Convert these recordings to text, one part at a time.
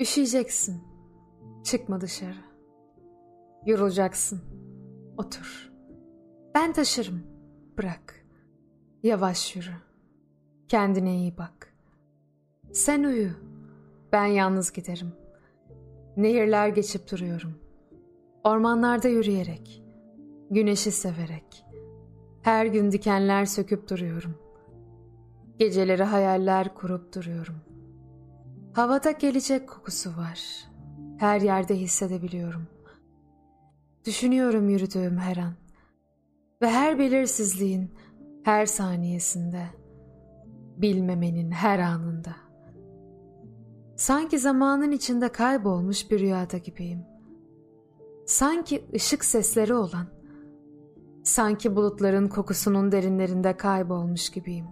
Üşüyeceksin. Çıkma dışarı. Yorulacaksın. Otur. Ben taşırım. Bırak. Yavaş yürü. Kendine iyi bak. Sen uyu. Ben yalnız giderim. Nehirler geçip duruyorum. Ormanlarda yürüyerek. Güneşi severek. Her gün dikenler söküp duruyorum. Geceleri hayaller kurup duruyorum. Havada gelecek kokusu var. Her yerde hissedebiliyorum. Düşünüyorum yürüdüğüm her an. Ve her belirsizliğin her saniyesinde. Bilmemenin her anında. Sanki zamanın içinde kaybolmuş bir rüyada gibiyim. Sanki ışık sesleri olan, sanki bulutların kokusunun derinlerinde kaybolmuş gibiyim.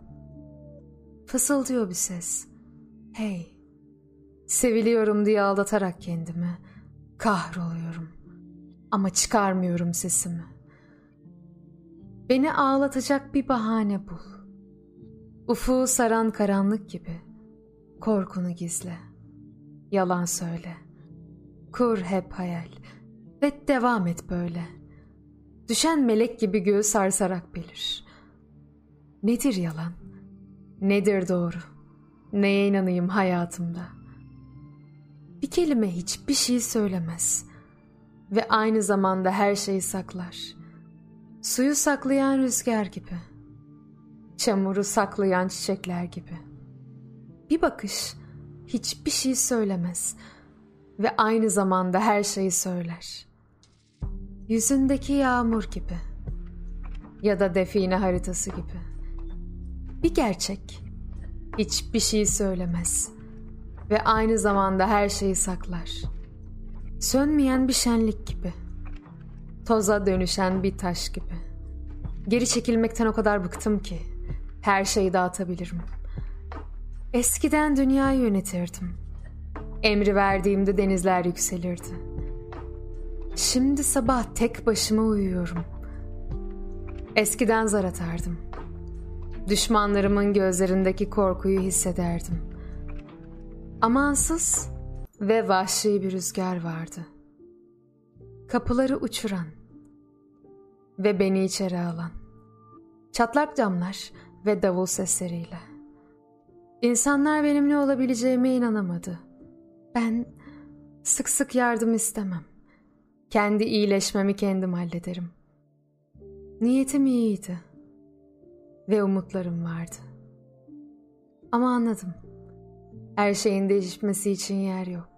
Fısıldıyor bir ses. Hey, seviliyorum diye aldatarak kendimi. Kahroluyorum ama çıkarmıyorum sesimi. Beni ağlatacak bir bahane bul. Ufuğu saran karanlık gibi korkunu gizle. Yalan söyle. Kur hep hayal ve devam et böyle. Düşen melek gibi göğü sarsarak belir. Nedir yalan? Nedir doğru? Neye inanayım hayatımda? Kelime hiçbir şey söylemez ve aynı zamanda her şeyi saklar. Suyu saklayan rüzgar gibi. Çamuru saklayan çiçekler gibi. Bir bakış hiçbir şey söylemez ve aynı zamanda her şeyi söyler. Yüzündeki yağmur gibi ya da define haritası gibi. Bir gerçek hiçbir şey söylemez ve aynı zamanda her şeyi saklar. Sönmeyen bir şenlik gibi. Toza dönüşen bir taş gibi. Geri çekilmekten o kadar bıktım ki her şeyi dağıtabilirim. Eskiden dünyayı yönetirdim. Emri verdiğimde denizler yükselirdi. Şimdi sabah tek başıma uyuyorum. Eskiden zar atardım. Düşmanlarımın gözlerindeki korkuyu hissederdim. Amansız ve vahşi bir rüzgar vardı. Kapıları uçuran ve beni içeri alan. Çatlak camlar ve davul sesleriyle. İnsanlar benimle olabileceğime inanamadı. Ben sık sık yardım istemem. Kendi iyileşmemi kendim hallederim. Niyetim iyiydi ve umutlarım vardı. Ama anladım. Her şeyin değişmesi için yer yok.